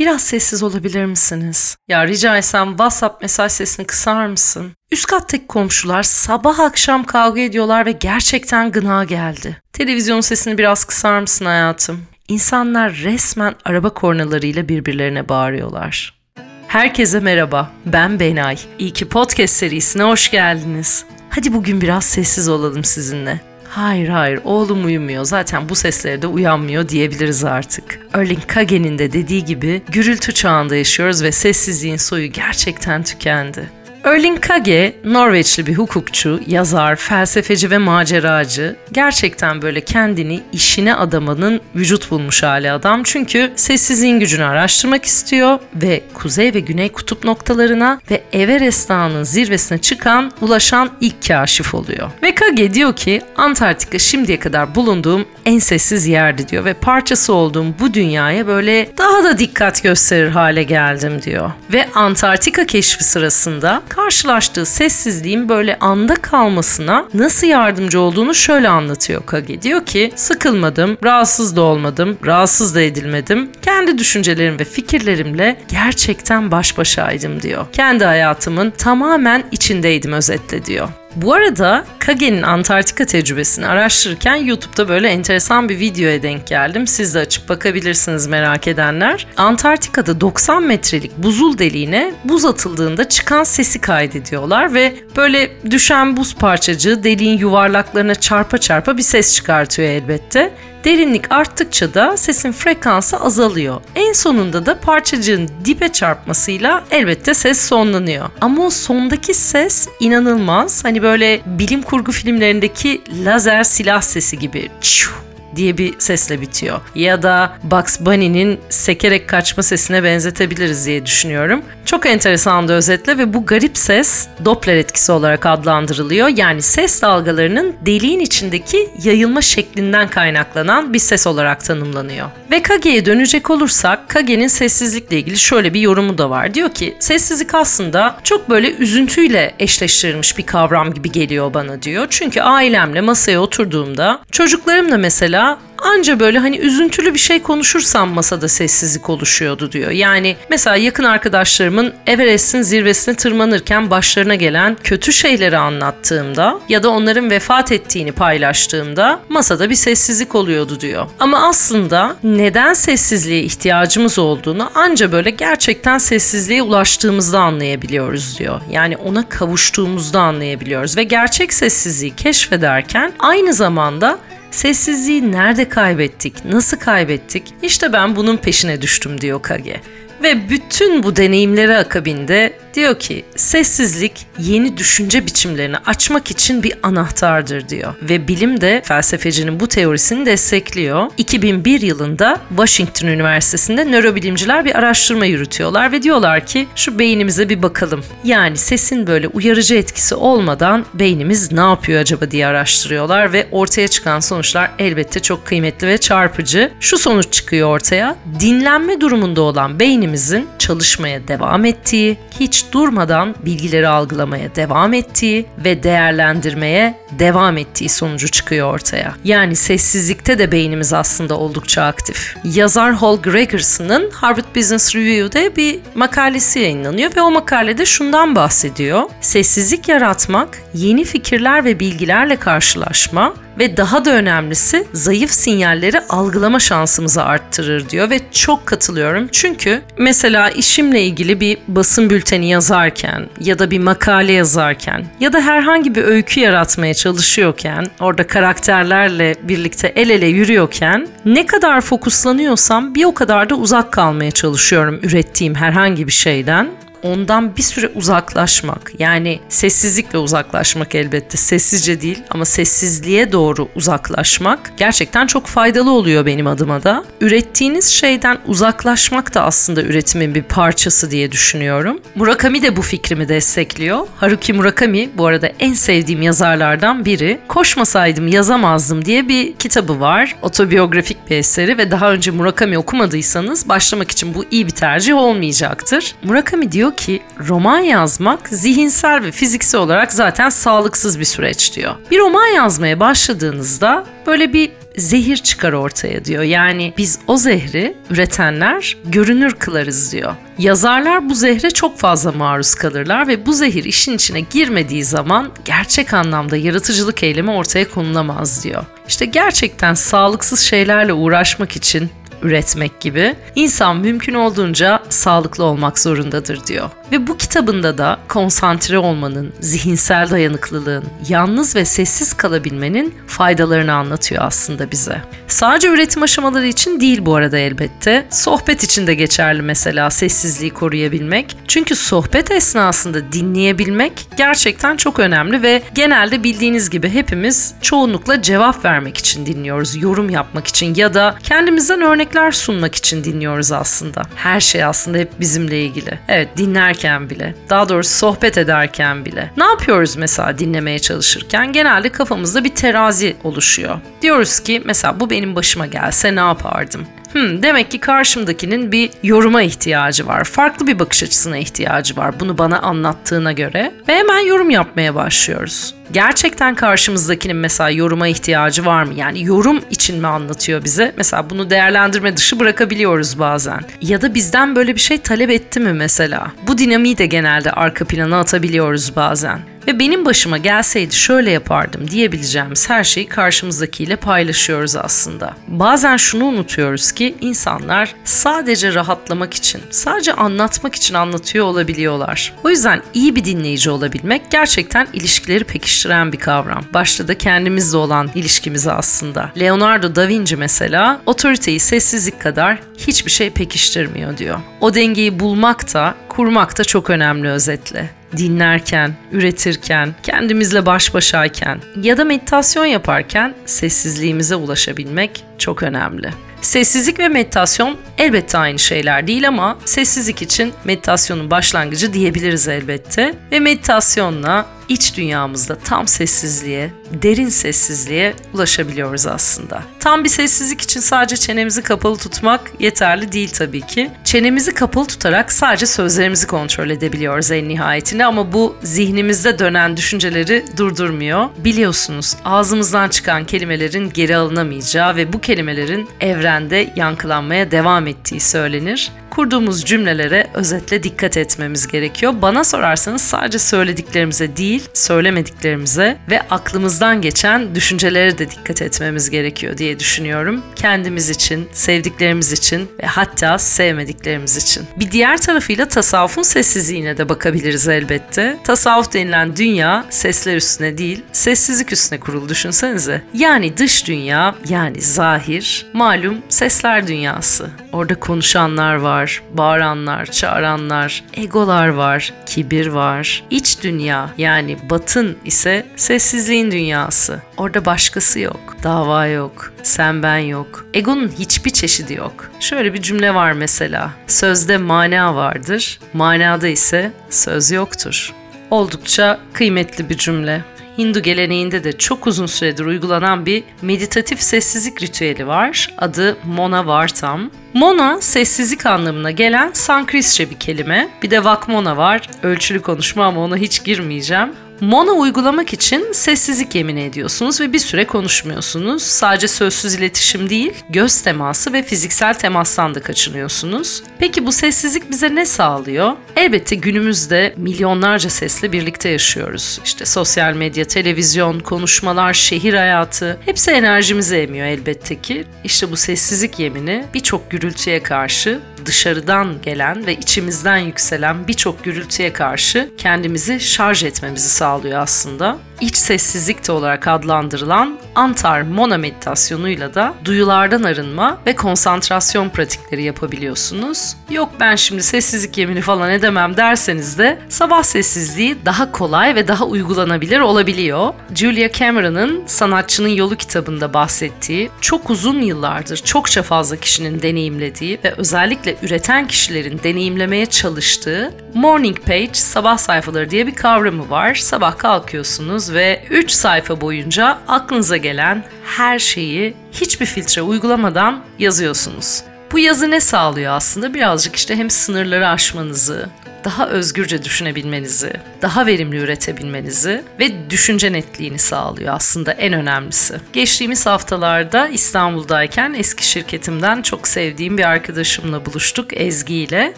biraz sessiz olabilir misiniz? Ya rica etsem WhatsApp mesaj sesini kısar mısın? Üst kattaki komşular sabah akşam kavga ediyorlar ve gerçekten gına geldi. Televizyon sesini biraz kısar mısın hayatım? İnsanlar resmen araba kornalarıyla birbirlerine bağırıyorlar. Herkese merhaba, ben Benay. İyi ki podcast serisine hoş geldiniz. Hadi bugün biraz sessiz olalım sizinle. Hayır hayır oğlum uyumuyor zaten bu seslere de uyanmıyor diyebiliriz artık. Erling Kage'nin de dediği gibi gürültü çağında yaşıyoruz ve sessizliğin soyu gerçekten tükendi. Erling Kage, Norveçli bir hukukçu, yazar, felsefeci ve maceracı. Gerçekten böyle kendini işine adamanın vücut bulmuş hali adam. Çünkü sessizliğin gücünü araştırmak istiyor ve kuzey ve güney kutup noktalarına ve Everest Dağı'nın zirvesine çıkan, ulaşan ilk kaşif oluyor. Ve Kage diyor ki Antarktika şimdiye kadar bulunduğum en sessiz yerdi diyor ve parçası olduğum bu dünyaya böyle daha da dikkat gösterir hale geldim diyor. Ve Antarktika keşfi sırasında karşılaştığı sessizliğin böyle anda kalmasına nasıl yardımcı olduğunu şöyle anlatıyor Kage. Diyor ki sıkılmadım, rahatsız da olmadım, rahatsız da edilmedim. Kendi düşüncelerim ve fikirlerimle gerçekten baş başaydım diyor. Kendi hayatımın tamamen içindeydim özetle diyor. Bu arada Kage'nin Antarktika tecrübesini araştırırken YouTube'da böyle enteresan bir videoya denk geldim. Siz de açıp bakabilirsiniz merak edenler. Antarktika'da 90 metrelik buzul deliğine buz atıldığında çıkan sesi kaydediyorlar ve böyle düşen buz parçacığı deliğin yuvarlaklarına çarpa çarpa bir ses çıkartıyor elbette. Derinlik arttıkça da sesin frekansı azalıyor. En sonunda da parçacığın dibe çarpmasıyla elbette ses sonlanıyor. Ama o sondaki ses inanılmaz. Hani böyle bilim kurgu filmlerindeki lazer silah sesi gibi. Çiu diye bir sesle bitiyor. Ya da Bugs Bunny'nin sekerek kaçma sesine benzetebiliriz diye düşünüyorum. Çok enteresan da özetle ve bu garip ses Doppler etkisi olarak adlandırılıyor. Yani ses dalgalarının deliğin içindeki yayılma şeklinden kaynaklanan bir ses olarak tanımlanıyor. Ve Kage'ye dönecek olursak Kage'nin sessizlikle ilgili şöyle bir yorumu da var. Diyor ki sessizlik aslında çok böyle üzüntüyle eşleştirilmiş bir kavram gibi geliyor bana diyor. Çünkü ailemle masaya oturduğumda çocuklarımla mesela anca böyle hani üzüntülü bir şey konuşursam masada sessizlik oluşuyordu diyor. Yani mesela yakın arkadaşlarımın Everest'in zirvesine tırmanırken başlarına gelen kötü şeyleri anlattığımda ya da onların vefat ettiğini paylaştığımda masada bir sessizlik oluyordu diyor. Ama aslında neden sessizliğe ihtiyacımız olduğunu anca böyle gerçekten sessizliğe ulaştığımızda anlayabiliyoruz diyor. Yani ona kavuştuğumuzda anlayabiliyoruz ve gerçek sessizliği keşfederken aynı zamanda Sessizliği nerede kaybettik, nasıl kaybettik? İşte ben bunun peşine düştüm diyor Kage. Ve bütün bu deneyimleri akabinde diyor ki sessizlik yeni düşünce biçimlerini açmak için bir anahtardır diyor. Ve bilim de felsefecinin bu teorisini destekliyor. 2001 yılında Washington Üniversitesi'nde nörobilimciler bir araştırma yürütüyorlar ve diyorlar ki şu beynimize bir bakalım. Yani sesin böyle uyarıcı etkisi olmadan beynimiz ne yapıyor acaba diye araştırıyorlar ve ortaya çıkan sonuçlar elbette çok kıymetli ve çarpıcı. Şu sonuç çıkıyor ortaya. Dinlenme durumunda olan beynimizin çalışmaya devam ettiği, hiç durmadan bilgileri algılamaya devam ettiği ve değerlendirmeye devam ettiği sonucu çıkıyor ortaya. Yani sessizlikte de beynimiz aslında oldukça aktif. Yazar Hal Gregerson'ın Harvard Business Review'de bir makalesi yayınlanıyor ve o makalede şundan bahsediyor. Sessizlik yaratmak, yeni fikirler ve bilgilerle karşılaşma ve daha da önemlisi zayıf sinyalleri algılama şansımızı arttırır diyor ve çok katılıyorum. Çünkü mesela işimle ilgili bir basın bülteni yazarken ya da bir makale yazarken ya da herhangi bir öykü yaratmaya çalışıyorken orada karakterlerle birlikte el ele yürüyorken ne kadar fokuslanıyorsam bir o kadar da uzak kalmaya çalışıyorum ürettiğim herhangi bir şeyden ondan bir süre uzaklaşmak yani sessizlikle uzaklaşmak elbette sessizce değil ama sessizliğe doğru uzaklaşmak gerçekten çok faydalı oluyor benim adıma da. Ürettiğiniz şeyden uzaklaşmak da aslında üretimin bir parçası diye düşünüyorum. Murakami de bu fikrimi destekliyor. Haruki Murakami bu arada en sevdiğim yazarlardan biri. Koşmasaydım yazamazdım diye bir kitabı var. Otobiyografik bir eseri ve daha önce Murakami okumadıysanız başlamak için bu iyi bir tercih olmayacaktır. Murakami diyor diyor ki roman yazmak zihinsel ve fiziksel olarak zaten sağlıksız bir süreç diyor. Bir roman yazmaya başladığınızda böyle bir zehir çıkar ortaya diyor. Yani biz o zehri üretenler görünür kılarız diyor. Yazarlar bu zehre çok fazla maruz kalırlar ve bu zehir işin içine girmediği zaman gerçek anlamda yaratıcılık eylemi ortaya konulamaz diyor. İşte gerçekten sağlıksız şeylerle uğraşmak için üretmek gibi insan mümkün olduğunca sağlıklı olmak zorundadır diyor. Ve bu kitabında da konsantre olmanın, zihinsel dayanıklılığın, yalnız ve sessiz kalabilmenin faydalarını anlatıyor aslında bize. Sadece üretim aşamaları için değil bu arada elbette. Sohbet için de geçerli mesela sessizliği koruyabilmek. Çünkü sohbet esnasında dinleyebilmek gerçekten çok önemli ve genelde bildiğiniz gibi hepimiz çoğunlukla cevap vermek için dinliyoruz, yorum yapmak için ya da kendimizden örnekler sunmak için dinliyoruz aslında. Her şey aslında hep bizimle ilgili. Evet dinlerken bile, daha doğrusu sohbet ederken bile. Ne yapıyoruz mesela dinlemeye çalışırken? Genelde kafamızda bir terazi oluşuyor. Diyoruz ki mesela bu benim başıma gelse ne yapardım? Hmm, demek ki karşımdakinin bir yoruma ihtiyacı var. Farklı bir bakış açısına ihtiyacı var bunu bana anlattığına göre. Ve hemen yorum yapmaya başlıyoruz. Gerçekten karşımızdakinin mesela yoruma ihtiyacı var mı? Yani yorum için mi anlatıyor bize? Mesela bunu değerlendirme dışı bırakabiliyoruz bazen. Ya da bizden böyle bir şey talep etti mi mesela? Bu dinamiği de genelde arka plana atabiliyoruz bazen. Ve benim başıma gelseydi şöyle yapardım diyebileceğimiz her şeyi karşımızdakiyle paylaşıyoruz aslında. Bazen şunu unutuyoruz ki insanlar sadece rahatlamak için, sadece anlatmak için anlatıyor olabiliyorlar. O yüzden iyi bir dinleyici olabilmek gerçekten ilişkileri pekiştiren bir kavram. Başta da kendimizle olan ilişkimizi aslında. Leonardo da Vinci mesela otoriteyi sessizlik kadar hiçbir şey pekiştirmiyor diyor. O dengeyi bulmak da kurmak da çok önemli özetle dinlerken, üretirken, kendimizle baş başayken ya da meditasyon yaparken sessizliğimize ulaşabilmek çok önemli. Sessizlik ve meditasyon elbette aynı şeyler değil ama sessizlik için meditasyonun başlangıcı diyebiliriz elbette. Ve meditasyonla iç dünyamızda tam sessizliğe, derin sessizliğe ulaşabiliyoruz aslında. Tam bir sessizlik için sadece çenemizi kapalı tutmak yeterli değil tabii ki. Çenemizi kapalı tutarak sadece sözlerimizi kontrol edebiliyoruz en nihayetinde ama bu zihnimizde dönen düşünceleri durdurmuyor. Biliyorsunuz ağzımızdan çıkan kelimelerin geri alınamayacağı ve bu kelimelerin evrende yankılanmaya devam ettiği söylenir kurduğumuz cümlelere özetle dikkat etmemiz gerekiyor. Bana sorarsanız sadece söylediklerimize değil, söylemediklerimize ve aklımızdan geçen düşüncelere de dikkat etmemiz gerekiyor diye düşünüyorum. Kendimiz için, sevdiklerimiz için ve hatta sevmediklerimiz için. Bir diğer tarafıyla tasavvufun sessizliğine de bakabiliriz elbette. Tasavvuf denilen dünya sesler üstüne değil, sessizlik üstüne kurulu düşünsenize. Yani dış dünya, yani zahir, malum sesler dünyası. Orada konuşanlar var, bağıranlar, çağıranlar, egolar var, kibir var. İç dünya yani batın ise sessizliğin dünyası. Orada başkası yok, dava yok, sen ben yok. Egonun hiçbir çeşidi yok. Şöyle bir cümle var mesela. Sözde mana vardır, manada ise söz yoktur. Oldukça kıymetli bir cümle. Hindu geleneğinde de çok uzun süredir uygulanan bir meditatif sessizlik ritüeli var. Adı Mona Vartam. Mona sessizlik anlamına gelen Sanskritçe bir kelime. Bir de Vakmona var. Ölçülü konuşma ama ona hiç girmeyeceğim. Mono uygulamak için sessizlik yemin ediyorsunuz ve bir süre konuşmuyorsunuz. Sadece sözsüz iletişim değil, göz teması ve fiziksel temastan da kaçınıyorsunuz. Peki bu sessizlik bize ne sağlıyor? Elbette günümüzde milyonlarca sesle birlikte yaşıyoruz. İşte sosyal medya, televizyon, konuşmalar, şehir hayatı hepsi enerjimizi emiyor elbette ki. İşte bu sessizlik yemini birçok gürültüye karşı dışarıdan gelen ve içimizden yükselen birçok gürültüye karşı kendimizi şarj etmemizi sağlıyor aslında iç sessizlik de olarak adlandırılan Antar Mona meditasyonuyla da duyulardan arınma ve konsantrasyon pratikleri yapabiliyorsunuz. Yok ben şimdi sessizlik yemini falan edemem derseniz de sabah sessizliği daha kolay ve daha uygulanabilir olabiliyor. Julia Cameron'ın Sanatçının Yolu kitabında bahsettiği, çok uzun yıllardır çokça fazla kişinin deneyimlediği ve özellikle üreten kişilerin deneyimlemeye çalıştığı morning page sabah sayfaları diye bir kavramı var. Sabah kalkıyorsunuz ve 3 sayfa boyunca aklınıza gelen her şeyi hiçbir filtre uygulamadan yazıyorsunuz. Bu yazı ne sağlıyor aslında? Birazcık işte hem sınırları aşmanızı, daha özgürce düşünebilmenizi, daha verimli üretebilmenizi ve düşünce netliğini sağlıyor aslında en önemlisi. Geçtiğimiz haftalarda İstanbul'dayken eski şirketimden çok sevdiğim bir arkadaşımla buluştuk Ezgi ile.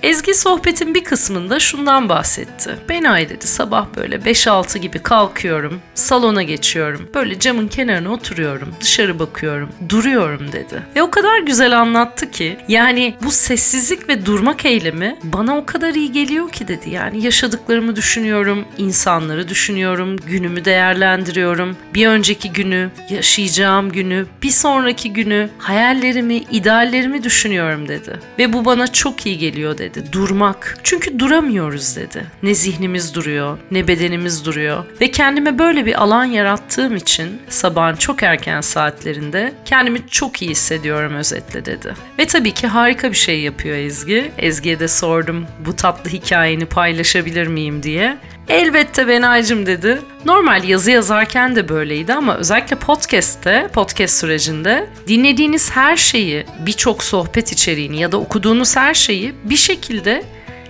Ezgi sohbetin bir kısmında şundan bahsetti. Ben ay dedi sabah böyle 5-6 gibi kalkıyorum, salona geçiyorum, böyle camın kenarına oturuyorum, dışarı bakıyorum, duruyorum dedi. Ve o kadar güzel anlattı ki yani bu sessizlik ve durmak eylemi bana o kadar iyi geliyor ki dedi. Yani yaşadıklarımı düşünüyorum, insanları düşünüyorum, günümü değerlendiriyorum. Bir önceki günü, yaşayacağım günü, bir sonraki günü, hayallerimi, ideallerimi düşünüyorum dedi. Ve bu bana çok iyi geliyor dedi. Durmak. Çünkü duramıyoruz dedi. Ne zihnimiz duruyor, ne bedenimiz duruyor. Ve kendime böyle bir alan yarattığım için sabahın çok erken saatlerinde kendimi çok iyi hissediyorum özetle dedi. Ve tabii ki harika bir şey yapıyor Ezgi. Ezgi'ye de sordum bu tatlı hikayeni paylaşabilir miyim diye. Elbette Benaycım dedi. Normal yazı yazarken de böyleydi ama özellikle podcast'te, podcast sürecinde dinlediğiniz her şeyi, birçok sohbet içeriğini ya da okuduğunuz her şeyi bir şekilde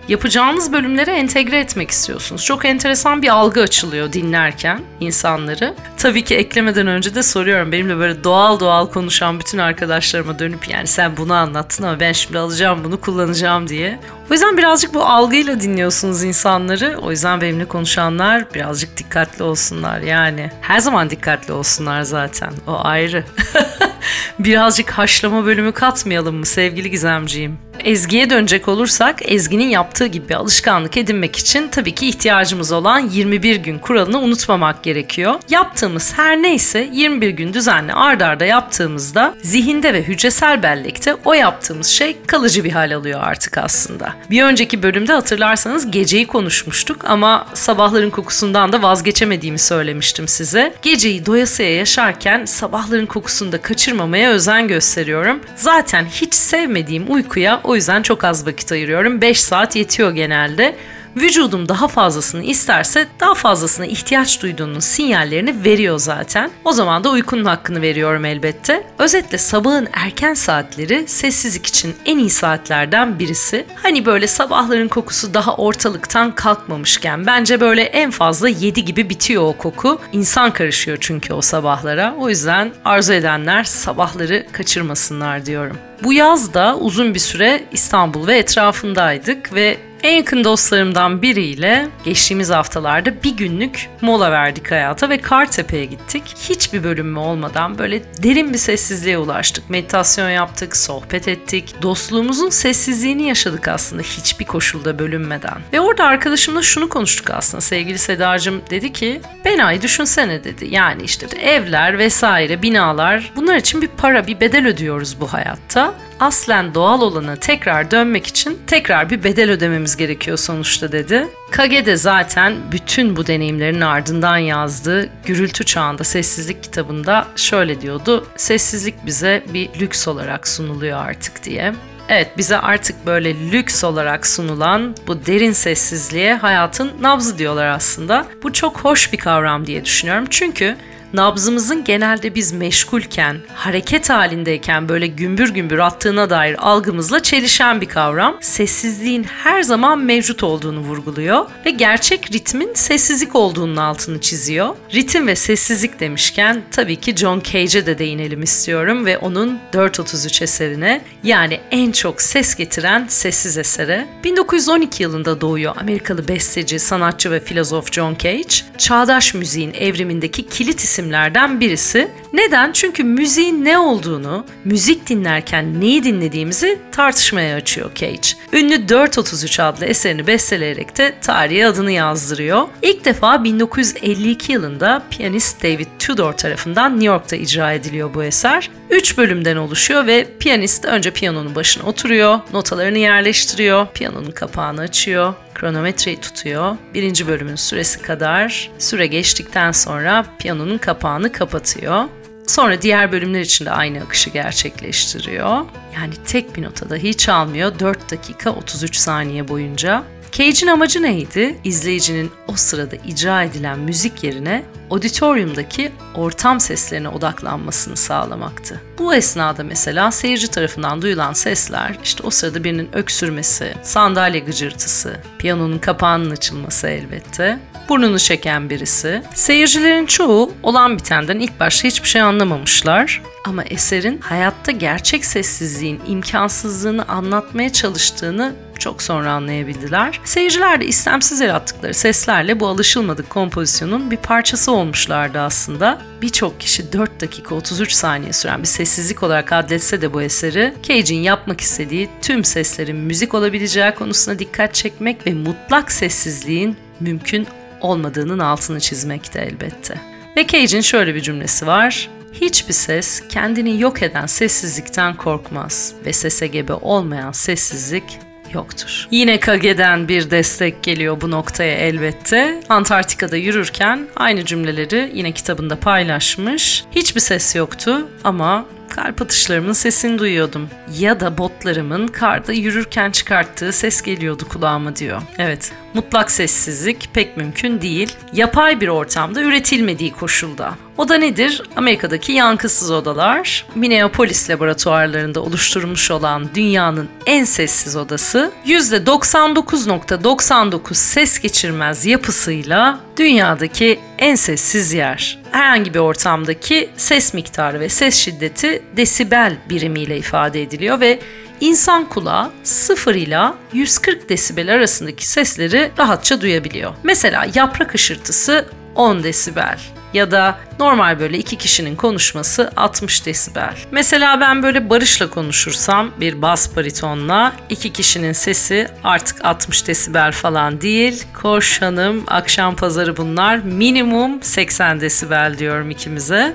yapacağınız bölümlere entegre etmek istiyorsunuz. Çok enteresan bir algı açılıyor dinlerken insanları. Tabii ki eklemeden önce de soruyorum. Benimle böyle doğal doğal konuşan bütün arkadaşlarıma dönüp yani sen bunu anlattın ama ben şimdi alacağım bunu kullanacağım diye. O yüzden birazcık bu algıyla dinliyorsunuz insanları. O yüzden benimle konuşanlar birazcık dikkatli olsunlar yani. Her zaman dikkatli olsunlar zaten. O ayrı. birazcık haşlama bölümü katmayalım mı sevgili Gizemciğim? Ezgi'ye dönecek olursak Ezgi'nin yaptığı gibi alışkanlık edinmek için tabii ki ihtiyacımız olan 21 gün kuralını unutmamak gerekiyor. Yaptığımız her neyse 21 gün düzenli ardarda arda yaptığımızda zihinde ve hücresel bellekte o yaptığımız şey kalıcı bir hal alıyor artık aslında. Bir önceki bölümde hatırlarsanız geceyi konuşmuştuk ama sabahların kokusundan da vazgeçemediğimi söylemiştim size. Geceyi doyasıya yaşarken sabahların kokusunu da kaçırmamaya özen gösteriyorum. Zaten hiç sevmediğim uykuya o yüzden çok az vakit ayırıyorum. 5 saat yetiyor genelde. Vücudum daha fazlasını isterse daha fazlasına ihtiyaç duyduğunun sinyallerini veriyor zaten. O zaman da uykunun hakkını veriyorum elbette. Özetle sabahın erken saatleri sessizlik için en iyi saatlerden birisi. Hani böyle sabahların kokusu daha ortalıktan kalkmamışken bence böyle en fazla 7 gibi bitiyor o koku. İnsan karışıyor çünkü o sabahlara. O yüzden arzu edenler sabahları kaçırmasınlar diyorum. Bu yaz da uzun bir süre İstanbul ve etrafındaydık ve en yakın dostlarımdan biriyle geçtiğimiz haftalarda bir günlük mola verdik hayata ve Kartepe'ye gittik. Hiçbir bölünme olmadan böyle derin bir sessizliğe ulaştık. Meditasyon yaptık, sohbet ettik. Dostluğumuzun sessizliğini yaşadık aslında hiçbir koşulda bölünmeden. Ve orada arkadaşımla şunu konuştuk aslında. Sevgili Sedacığım dedi ki Benay düşünsene dedi. Yani işte evler vesaire binalar bunlar için bir para bir bedel ödüyoruz bu hayatta aslen doğal olanı tekrar dönmek için tekrar bir bedel ödememiz gerekiyor sonuçta dedi. Kage de zaten bütün bu deneyimlerin ardından yazdığı Gürültü Çağında Sessizlik kitabında şöyle diyordu. Sessizlik bize bir lüks olarak sunuluyor artık diye. Evet bize artık böyle lüks olarak sunulan bu derin sessizliğe hayatın nabzı diyorlar aslında. Bu çok hoş bir kavram diye düşünüyorum. Çünkü nabzımızın genelde biz meşgulken, hareket halindeyken böyle gümbür gümbür attığına dair algımızla çelişen bir kavram. Sessizliğin her zaman mevcut olduğunu vurguluyor ve gerçek ritmin sessizlik olduğunun altını çiziyor. Ritim ve sessizlik demişken tabii ki John Cage'e de değinelim istiyorum ve onun 433 eserine yani en çok ses getiren sessiz esere. 1912 yılında doğuyor Amerikalı besteci, sanatçı ve filozof John Cage. Çağdaş müziğin evrimindeki kilit isim isimlerden birisi. Neden? Çünkü müziğin ne olduğunu, müzik dinlerken neyi dinlediğimizi tartışmaya açıyor Cage. Ünlü 433 adlı eserini besteleyerek de tarihe adını yazdırıyor. İlk defa 1952 yılında piyanist David Tudor tarafından New York'ta icra ediliyor bu eser. 3 bölümden oluşuyor ve piyanist önce piyanonun başına oturuyor, notalarını yerleştiriyor, piyanonun kapağını açıyor, kronometreyi tutuyor. Birinci bölümün süresi kadar süre geçtikten sonra piyanonun kapağını kapatıyor. Sonra diğer bölümler için de aynı akışı gerçekleştiriyor. Yani tek bir notada hiç almıyor 4 dakika 33 saniye boyunca. Cage'in amacı neydi? İzleyicinin o sırada icra edilen müzik yerine auditoriumdaki ortam seslerine odaklanmasını sağlamaktı. Bu esnada mesela seyirci tarafından duyulan sesler, işte o sırada birinin öksürmesi, sandalye gıcırtısı, piyanonun kapağının açılması elbette, burnunu çeken birisi. Seyircilerin çoğu olan bitenden ilk başta hiçbir şey anlamamışlar. Ama eserin hayatta gerçek sessizliğin imkansızlığını anlatmaya çalıştığını çok sonra anlayabildiler. Seyirciler de istemsiz yarattıkları seslerle bu alışılmadık kompozisyonun bir parçası olmuşlardı aslında. Birçok kişi 4 dakika 33 saniye süren bir sessizlik olarak adletse de bu eseri, Cage'in yapmak istediği tüm seslerin müzik olabileceği konusuna dikkat çekmek ve mutlak sessizliğin mümkün olmadığının altını çizmekte elbette. Ve Cage'in şöyle bir cümlesi var. Hiçbir ses kendini yok eden sessizlikten korkmaz ve sese gebe olmayan sessizlik yoktur. Yine Kage'den bir destek geliyor bu noktaya elbette. Antarktika'da yürürken aynı cümleleri yine kitabında paylaşmış. Hiçbir ses yoktu ama kalp atışlarımın sesini duyuyordum. Ya da botlarımın karda yürürken çıkarttığı ses geliyordu kulağıma diyor. Evet, mutlak sessizlik pek mümkün değil. Yapay bir ortamda üretilmediği koşulda. O da nedir? Amerika'daki yankısız odalar, Minneapolis laboratuvarlarında oluşturmuş olan dünyanın en sessiz odası, %99.99 ses geçirmez yapısıyla dünyadaki en sessiz yer. Herhangi bir ortamdaki ses miktarı ve ses şiddeti desibel birimiyle ifade ediliyor ve insan kulağı 0 ila 140 desibel arasındaki sesleri rahatça duyabiliyor. Mesela yaprak ışırtısı 10 desibel ya da normal böyle iki kişinin konuşması 60 desibel. Mesela ben böyle Barış'la konuşursam bir bas baritonla iki kişinin sesi artık 60 desibel falan değil. Koş hanım, akşam pazarı bunlar minimum 80 desibel diyorum ikimize.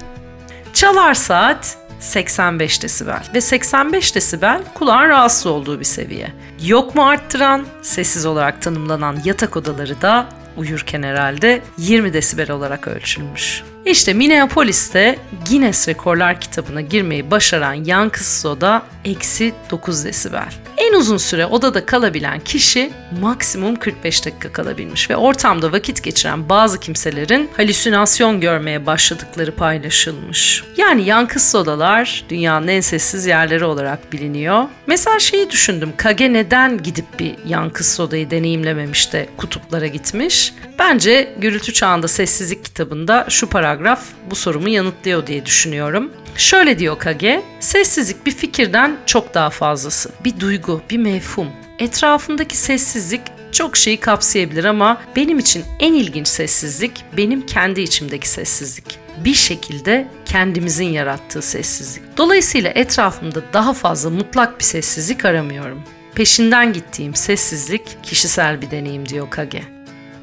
Çalar saat 85 desibel ve 85 desibel kulağın rahatsız olduğu bir seviye. Yok mu arttıran, sessiz olarak tanımlanan yatak odaları da uyurken herhalde 20 desibel olarak ölçülmüş. İşte Minneapolis'te Guinness Rekorlar kitabına girmeyi başaran yankısız oda eksi 9 desibel. En uzun süre odada kalabilen kişi maksimum 45 dakika kalabilmiş ve ortamda vakit geçiren bazı kimselerin halüsinasyon görmeye başladıkları paylaşılmış. Yani yankısız odalar dünyanın en sessiz yerleri olarak biliniyor. Mesela şeyi düşündüm. Kage neden gidip bir yankısız odayı deneyimlememiş de kutuplara gitmiş? Bence Gürültü Çağında Sessizlik kitabında şu paragraf bu sorumu yanıtlıyor diye düşünüyorum. Şöyle diyor Kage, sessizlik bir fikirden çok daha fazlası. Bir duygu, bir mefhum. Etrafındaki sessizlik çok şeyi kapsayabilir ama benim için en ilginç sessizlik benim kendi içimdeki sessizlik. Bir şekilde kendimizin yarattığı sessizlik. Dolayısıyla etrafımda daha fazla mutlak bir sessizlik aramıyorum. Peşinden gittiğim sessizlik kişisel bir deneyim diyor Kage.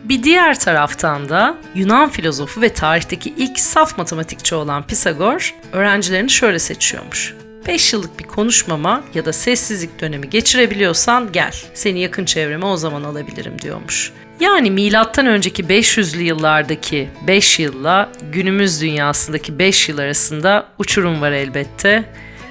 Bir diğer taraftan da Yunan filozofu ve tarihteki ilk saf matematikçi olan Pisagor öğrencilerini şöyle seçiyormuş. 5 yıllık bir konuşmama ya da sessizlik dönemi geçirebiliyorsan gel. Seni yakın çevreme o zaman alabilirim diyormuş. Yani milattan önceki 500'lü yıllardaki 5 yılla günümüz dünyasındaki 5 yıl arasında uçurum var elbette.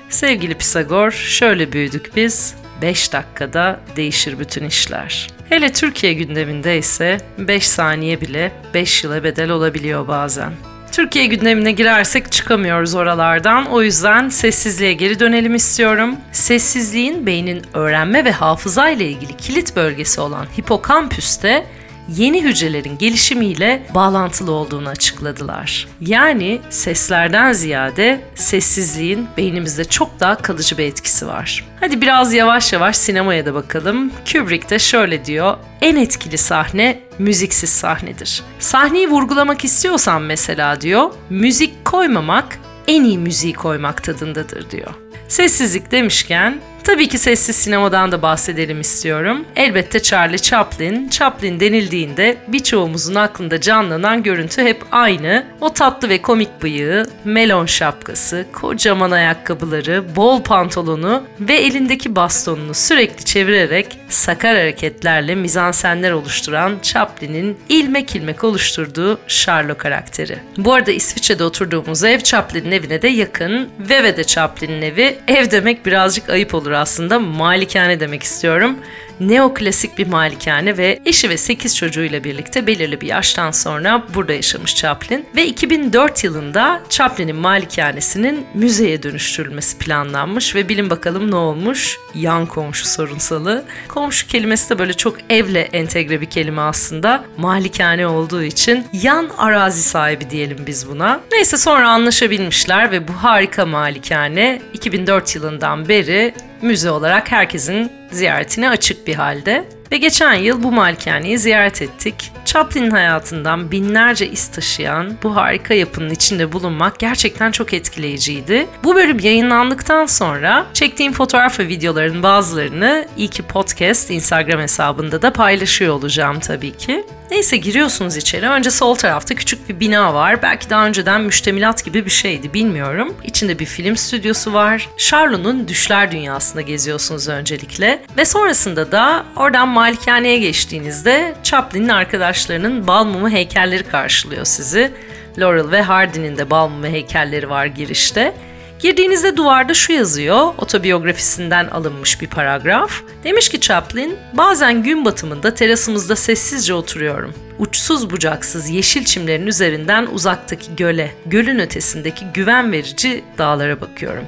Sevgili Pisagor, şöyle büyüdük biz. 5 dakikada değişir bütün işler. Hele Türkiye gündeminde ise 5 saniye bile 5 yıla bedel olabiliyor bazen. Türkiye gündemine girersek çıkamıyoruz oralardan. O yüzden sessizliğe geri dönelim istiyorum. Sessizliğin beynin öğrenme ve hafıza ile ilgili kilit bölgesi olan hipokampüste yeni hücrelerin gelişimiyle bağlantılı olduğunu açıkladılar. Yani seslerden ziyade sessizliğin beynimizde çok daha kalıcı bir etkisi var. Hadi biraz yavaş yavaş sinemaya da bakalım. Kubrick de şöyle diyor. En etkili sahne müziksiz sahnedir. Sahneyi vurgulamak istiyorsan mesela diyor, müzik koymamak en iyi müziği koymak tadındadır diyor. Sessizlik demişken Tabii ki sessiz sinemadan da bahsedelim istiyorum. Elbette Charlie Chaplin. Chaplin denildiğinde birçoğumuzun aklında canlanan görüntü hep aynı. O tatlı ve komik bıyığı, melon şapkası, kocaman ayakkabıları, bol pantolonu ve elindeki bastonunu sürekli çevirerek sakar hareketlerle mizansenler oluşturan Chaplin'in ilmek ilmek oluşturduğu Charlo karakteri. Bu arada İsviçre'de oturduğumuz ev Chaplin'in evine de yakın. Veve de Chaplin'in evi. Ev demek birazcık ayıp olur aslında. Malikane demek istiyorum. Neoklasik bir malikane ve eşi ve 8 çocuğuyla birlikte belirli bir yaştan sonra burada yaşamış Chaplin. Ve 2004 yılında Chaplin'in malikanesinin müzeye dönüştürülmesi planlanmış ve bilin bakalım ne olmuş? Yan komşu sorunsalı. Komşu kelimesi de böyle çok evle entegre bir kelime aslında. Malikane olduğu için yan arazi sahibi diyelim biz buna. Neyse sonra anlaşabilmişler ve bu harika malikane 2004 yılından beri müze olarak herkesin ziyaretine açık bir halde. Ve geçen yıl bu malikaneyi ziyaret ettik. Chaplin'in hayatından binlerce iz taşıyan bu harika yapının içinde bulunmak gerçekten çok etkileyiciydi. Bu bölüm yayınlandıktan sonra çektiğim fotoğraf ve videoların bazılarını iyi ki podcast Instagram hesabında da paylaşıyor olacağım tabii ki. Neyse giriyorsunuz içeri. Önce sol tarafta küçük bir bina var. Belki daha önceden müştemilat gibi bir şeydi bilmiyorum. İçinde bir film stüdyosu var. Charlot'un düşler dünyasında geziyorsunuz öncelikle. Ve sonrasında da oradan malikaneye geçtiğinizde Chaplin'in arkadaşlarının bal heykelleri karşılıyor sizi. Laurel ve Hardy'nin de bal mumu heykelleri var girişte. Girdiğinizde duvarda şu yazıyor, otobiyografisinden alınmış bir paragraf. Demiş ki Chaplin, bazen gün batımında terasımızda sessizce oturuyorum. Uçsuz bucaksız yeşil çimlerin üzerinden uzaktaki göle, gölün ötesindeki güven verici dağlara bakıyorum.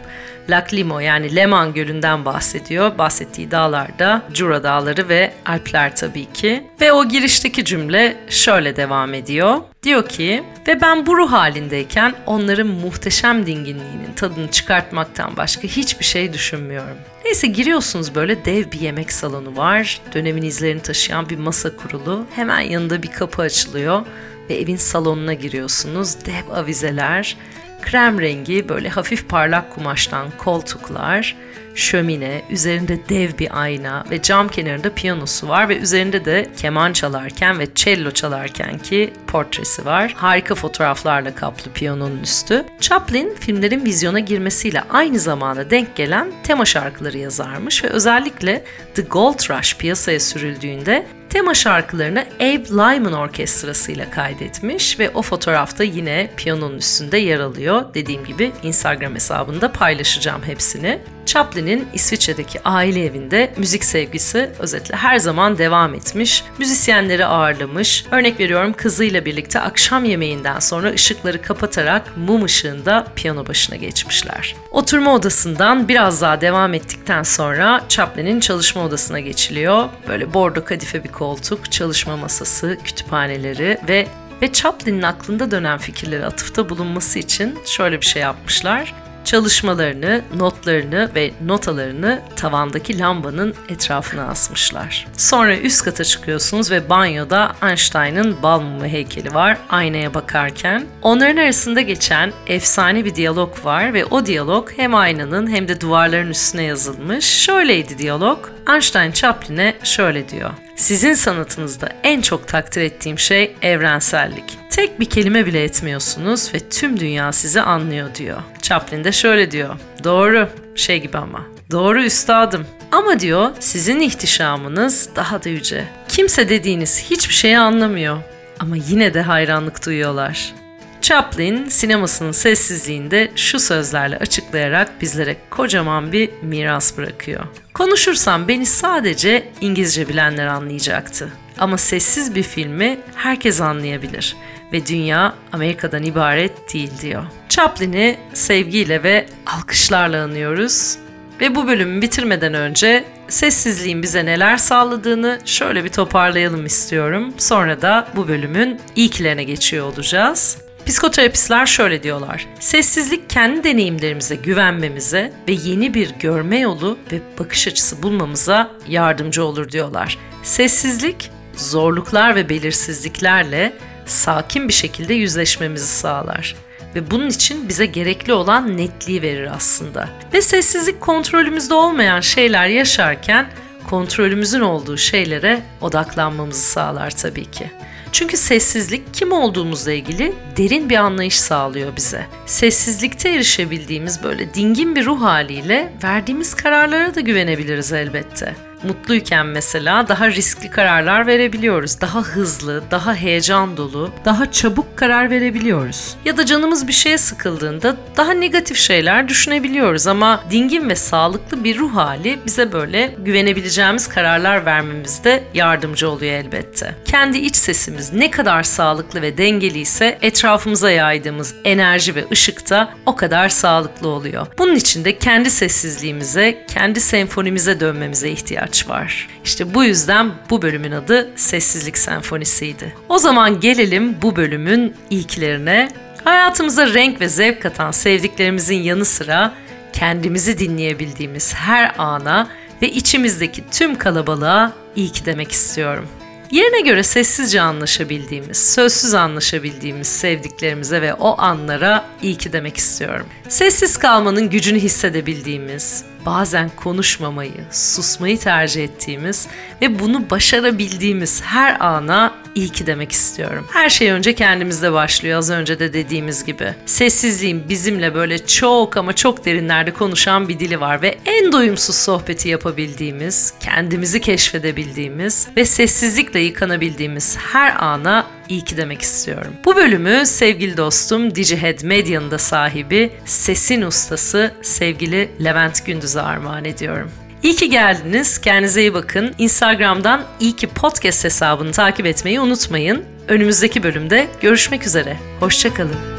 Lac Limo yani Leman Gölü'nden bahsediyor. Bahsettiği dağlarda Jura Dağları ve Alpler tabii ki. Ve o girişteki cümle şöyle devam ediyor. Diyor ki ve ben bu ruh halindeyken onların muhteşem dinginliğinin tadını çıkartmaktan başka hiçbir şey düşünmüyorum. Neyse giriyorsunuz böyle dev bir yemek salonu var. Dönemin izlerini taşıyan bir masa kurulu. Hemen yanında bir kapı açılıyor ve evin salonuna giriyorsunuz. Dev avizeler, krem rengi böyle hafif parlak kumaştan koltuklar, şömine, üzerinde dev bir ayna ve cam kenarında piyanosu var ve üzerinde de keman çalarken ve cello çalarken ki portresi var. Harika fotoğraflarla kaplı piyanonun üstü. Chaplin filmlerin vizyona girmesiyle aynı zamana denk gelen tema şarkıları yazarmış ve özellikle The Gold Rush piyasaya sürüldüğünde tema şarkılarını Abe Lyman Orkestrası ile kaydetmiş ve o fotoğrafta yine piyanonun üstünde yer alıyor. Dediğim gibi Instagram hesabında paylaşacağım hepsini. Chaplin'in İsviçre'deki aile evinde müzik sevgisi özetle her zaman devam etmiş. Müzisyenleri ağırlamış. Örnek veriyorum kızıyla birlikte akşam yemeğinden sonra ışıkları kapatarak mum ışığında piyano başına geçmişler. Oturma odasından biraz daha devam ettikten sonra Chaplin'in çalışma odasına geçiliyor. Böyle bordo kadife bir koltuk, çalışma masası, kütüphaneleri ve ve Chaplin'in aklında dönen fikirleri atıfta bulunması için şöyle bir şey yapmışlar çalışmalarını, notlarını ve notalarını tavandaki lambanın etrafına asmışlar. Sonra üst kata çıkıyorsunuz ve banyoda Einstein'ın bal mumu heykeli var aynaya bakarken. Onların arasında geçen efsane bir diyalog var ve o diyalog hem aynanın hem de duvarların üstüne yazılmış. Şöyleydi diyalog. Einstein Chaplin'e şöyle diyor. Sizin sanatınızda en çok takdir ettiğim şey evrensellik. Tek bir kelime bile etmiyorsunuz ve tüm dünya sizi anlıyor diyor. Chaplin de şöyle diyor. Doğru, şey gibi ama. Doğru üstadım. Ama diyor sizin ihtişamınız daha da yüce. Kimse dediğiniz hiçbir şeyi anlamıyor. Ama yine de hayranlık duyuyorlar. Chaplin sinemasının sessizliğinde şu sözlerle açıklayarak bizlere kocaman bir miras bırakıyor. Konuşursam beni sadece İngilizce bilenler anlayacaktı. Ama sessiz bir filmi herkes anlayabilir ve dünya Amerika'dan ibaret değil diyor. Chaplin'i sevgiyle ve alkışlarla anıyoruz. Ve bu bölümü bitirmeden önce sessizliğin bize neler sağladığını şöyle bir toparlayalım istiyorum. Sonra da bu bölümün ilklerine geçiyor olacağız. Psikoterapistler şöyle diyorlar. Sessizlik kendi deneyimlerimize güvenmemize ve yeni bir görme yolu ve bakış açısı bulmamıza yardımcı olur diyorlar. Sessizlik zorluklar ve belirsizliklerle sakin bir şekilde yüzleşmemizi sağlar ve bunun için bize gerekli olan netliği verir aslında. Ve sessizlik kontrolümüzde olmayan şeyler yaşarken kontrolümüzün olduğu şeylere odaklanmamızı sağlar tabii ki. Çünkü sessizlik kim olduğumuzla ilgili derin bir anlayış sağlıyor bize. Sessizlikte erişebildiğimiz böyle dingin bir ruh haliyle verdiğimiz kararlara da güvenebiliriz elbette. Mutluyken mesela daha riskli kararlar verebiliyoruz. Daha hızlı, daha heyecan dolu, daha çabuk karar verebiliyoruz. Ya da canımız bir şeye sıkıldığında daha negatif şeyler düşünebiliyoruz ama dingin ve sağlıklı bir ruh hali bize böyle güvenebileceğimiz kararlar vermemizde yardımcı oluyor elbette. Kendi iç sesimiz ne kadar sağlıklı ve dengeli ise etrafımıza yaydığımız enerji ve ışık da o kadar sağlıklı oluyor. Bunun için de kendi sessizliğimize, kendi senfonimize dönmemize ihtiyaç var. İşte bu yüzden bu bölümün adı Sessizlik Senfonisiydi. O zaman gelelim bu bölümün ilklerine. Hayatımıza renk ve zevk katan sevdiklerimizin yanı sıra kendimizi dinleyebildiğimiz her ana ve içimizdeki tüm kalabalığa iyi ki demek istiyorum. Yerine göre sessizce anlaşabildiğimiz, sözsüz anlaşabildiğimiz sevdiklerimize ve o anlara iyi ki demek istiyorum. Sessiz kalmanın gücünü hissedebildiğimiz, bazen konuşmamayı, susmayı tercih ettiğimiz ve bunu başarabildiğimiz her ana iyi ki demek istiyorum. Her şey önce kendimizde başlıyor az önce de dediğimiz gibi. Sessizliğin bizimle böyle çok ama çok derinlerde konuşan bir dili var ve en doyumsuz sohbeti yapabildiğimiz, kendimizi keşfedebildiğimiz ve sessizlikle yıkanabildiğimiz her ana iyi ki demek istiyorum. Bu bölümü sevgili dostum Digihead Medya'nın da sahibi, sesin ustası sevgili Levent Gündüz'e armağan ediyorum. İyi ki geldiniz. Kendinize iyi bakın. Instagram'dan iyi ki podcast hesabını takip etmeyi unutmayın. Önümüzdeki bölümde görüşmek üzere. Hoşçakalın.